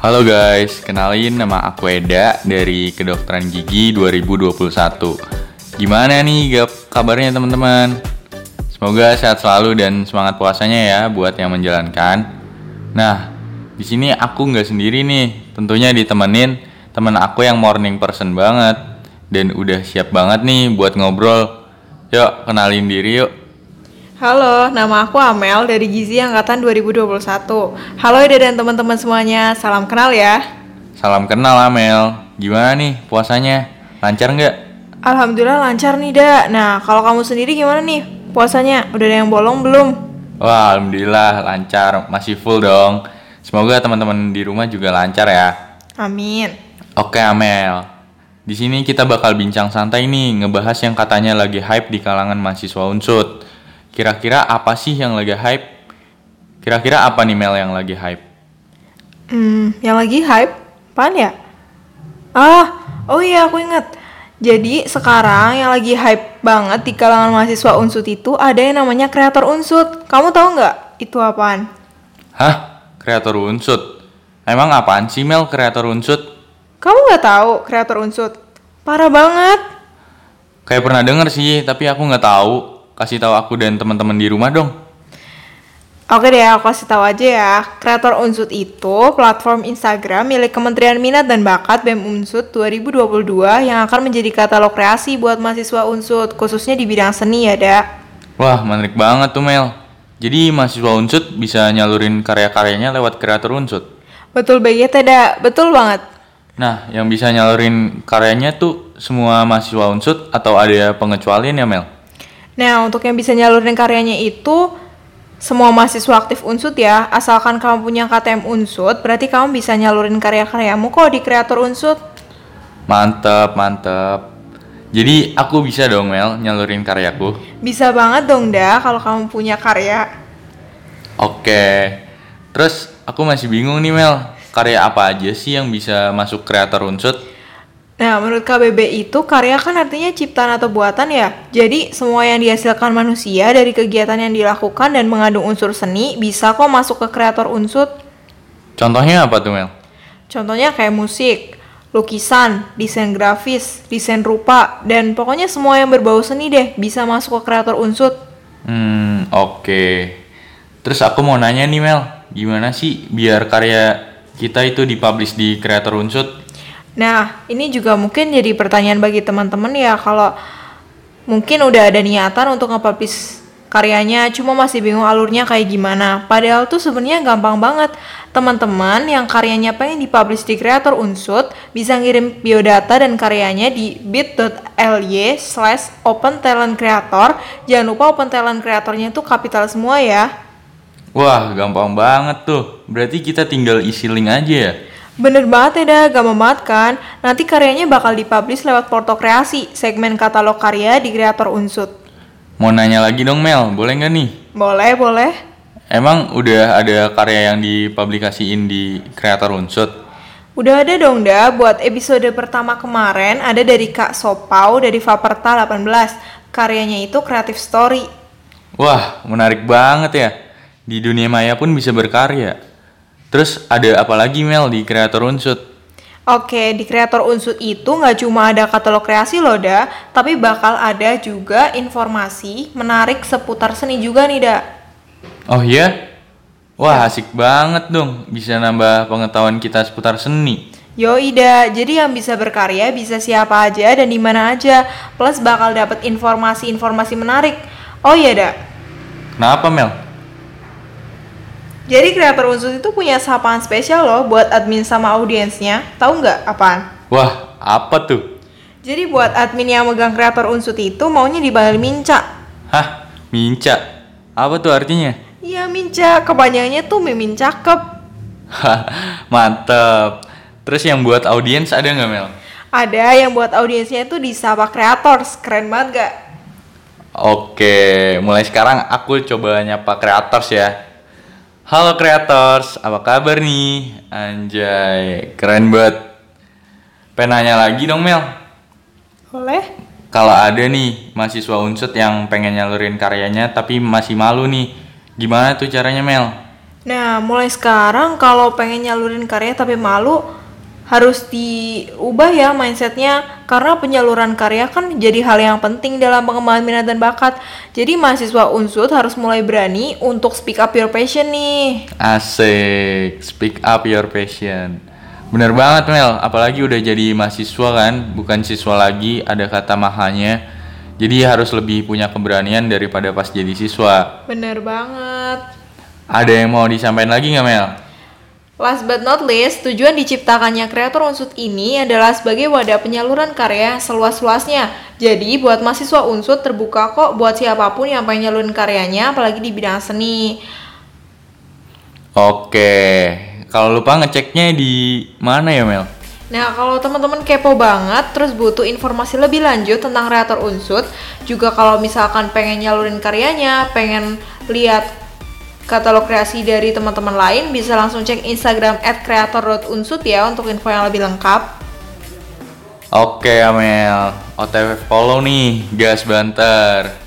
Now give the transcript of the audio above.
Halo guys, kenalin nama aku Eda dari Kedokteran Gigi 2021. Gimana nih gap kabarnya teman-teman? Semoga sehat selalu dan semangat puasanya ya buat yang menjalankan. Nah, di sini aku nggak sendiri nih, tentunya ditemenin teman aku yang morning person banget dan udah siap banget nih buat ngobrol. Yuk, kenalin diri yuk. Halo, nama aku Amel dari Gizi Angkatan 2021. Halo Eda dan teman-teman semuanya, salam kenal ya. Salam kenal Amel. Gimana nih puasanya? Lancar nggak? Alhamdulillah lancar nih, Da. Nah, kalau kamu sendiri gimana nih puasanya? Udah ada yang bolong belum? Wah, alhamdulillah lancar, masih full dong. Semoga teman-teman di rumah juga lancar ya. Amin. Oke Amel, di sini kita bakal bincang santai nih, ngebahas yang katanya lagi hype di kalangan mahasiswa unsut. Kira-kira apa sih yang lagi hype? Kira-kira apa nih Mel yang lagi hype? Hmm, yang lagi hype? Apaan ya? Ah, oh iya aku inget. Jadi sekarang yang lagi hype banget di kalangan mahasiswa unsut itu ada yang namanya kreator unsut. Kamu tahu nggak itu apaan? Hah? Kreator unsut? Emang apaan sih Mel kreator unsut? Kamu nggak tahu kreator unsut? Parah banget. Kayak pernah denger sih, tapi aku nggak tahu. Kasih tahu aku dan teman-teman di rumah dong. Oke deh, aku kasih tahu aja ya. Kreator Unsut itu platform Instagram milik Kementerian Minat dan Bakat BEM Unsut 2022 yang akan menjadi katalog kreasi buat mahasiswa Unsut, khususnya di bidang seni ya, Da. Wah, menarik banget tuh Mel. Jadi mahasiswa unsut bisa nyalurin karya-karyanya lewat kreator unsut. Betul banget ya, Da. Betul banget. Nah, yang bisa nyalurin karyanya tuh semua mahasiswa unsut atau ada pengecualian ya Mel? Nah, untuk yang bisa nyalurin karyanya itu semua mahasiswa aktif unsut ya, asalkan kamu punya KTM unsut, berarti kamu bisa nyalurin karya-karyamu kok di kreator unsut. Mantep, mantep. Jadi aku bisa dong Mel nyalurin karyaku. Bisa banget dong, Da, kalau kamu punya karya. Oke. Terus aku masih bingung nih Mel, karya apa aja sih yang bisa masuk kreator unsut? Nah, menurut KBB itu karya kan artinya ciptaan atau buatan ya. Jadi, semua yang dihasilkan manusia dari kegiatan yang dilakukan dan mengandung unsur seni bisa kok masuk ke kreator unsut. Contohnya apa tuh Mel? Contohnya kayak musik, lukisan, desain grafis, desain rupa, dan pokoknya semua yang berbau seni deh bisa masuk ke kreator unsut. Hmm, oke. Terus aku mau nanya nih Mel, gimana sih biar karya kita itu dipublish di kreator unsut? Nah, ini juga mungkin jadi pertanyaan bagi teman-teman ya kalau mungkin udah ada niatan untuk nge-publish karyanya, cuma masih bingung alurnya kayak gimana. Padahal tuh sebenarnya gampang banget. Teman-teman yang karyanya pengen dipublish di kreator unsut bisa ngirim biodata dan karyanya di bit.ly slash open talent creator. Jangan lupa open talent creatornya itu kapital semua ya. Wah, gampang banget tuh. Berarti kita tinggal isi link aja ya? Bener banget ya dah, gampang banget kan? Nanti karyanya bakal dipublish lewat Porto Kreasi, segmen katalog karya di kreator unsut. Mau nanya lagi dong Mel, boleh nggak nih? Boleh, boleh. Emang udah ada karya yang dipublikasiin di kreator unsut? Udah ada dong dah, buat episode pertama kemarin ada dari Kak Sopau dari Vaperta 18. Karyanya itu Creative Story. Wah, menarik banget ya. Di dunia maya pun bisa berkarya. Terus ada apa lagi Mel di kreator unsut? Oke, di kreator unsut itu nggak cuma ada katalog kreasi loh, Da, tapi bakal ada juga informasi menarik seputar seni juga nih, Da. Oh iya? Wah, asik banget dong. Bisa nambah pengetahuan kita seputar seni. Yo Ida, jadi yang bisa berkarya bisa siapa aja dan di mana aja, plus bakal dapat informasi-informasi menarik. Oh iya, Da. Kenapa Mel? Jadi kreator unsur itu punya sapaan spesial loh buat admin sama audiensnya. Tahu nggak apaan? Wah, apa tuh? Jadi buat admin yang megang kreator unsut itu maunya dipanggil Minca. Hah? Minca? Apa tuh artinya? Iya Minca, kepanjangannya tuh Mimin Cakep. Hah, mantep. Terus yang buat audiens ada nggak Mel? Ada yang buat audiensnya itu disapa kreators, keren banget gak? Oke, mulai sekarang aku coba nyapa kreators ya. Halo kreators, apa kabar nih? Anjay, keren banget. Pengen nanya lagi dong Mel. Boleh? Kalau ada nih mahasiswa unsut yang pengen nyalurin karyanya tapi masih malu nih, gimana tuh caranya Mel? Nah, mulai sekarang kalau pengen nyalurin karya tapi malu, harus diubah ya mindsetnya karena penyaluran karya kan jadi hal yang penting dalam pengembangan minat dan bakat. Jadi mahasiswa unsut harus mulai berani untuk speak up your passion nih. Asik, speak up your passion. Bener banget Mel, apalagi udah jadi mahasiswa kan, bukan siswa lagi, ada kata mahanya. Jadi harus lebih punya keberanian daripada pas jadi siswa. Bener banget. Ada yang mau disampaikan lagi nggak Mel? Last but not least, tujuan diciptakannya kreator unsut ini adalah sebagai wadah penyaluran karya seluas-luasnya. Jadi, buat mahasiswa unsut terbuka kok buat siapa pun yang pengen nyalurin karyanya, apalagi di bidang seni. Oke, kalau lupa ngeceknya di mana ya Mel? Nah, kalau teman-teman kepo banget, terus butuh informasi lebih lanjut tentang kreator unsut, juga kalau misalkan pengen nyalurin karyanya, pengen lihat katalog kreasi dari teman-teman lain bisa langsung cek Instagram @creator.unsut ya untuk info yang lebih lengkap. Oke Amel, OTW follow nih, gas banter.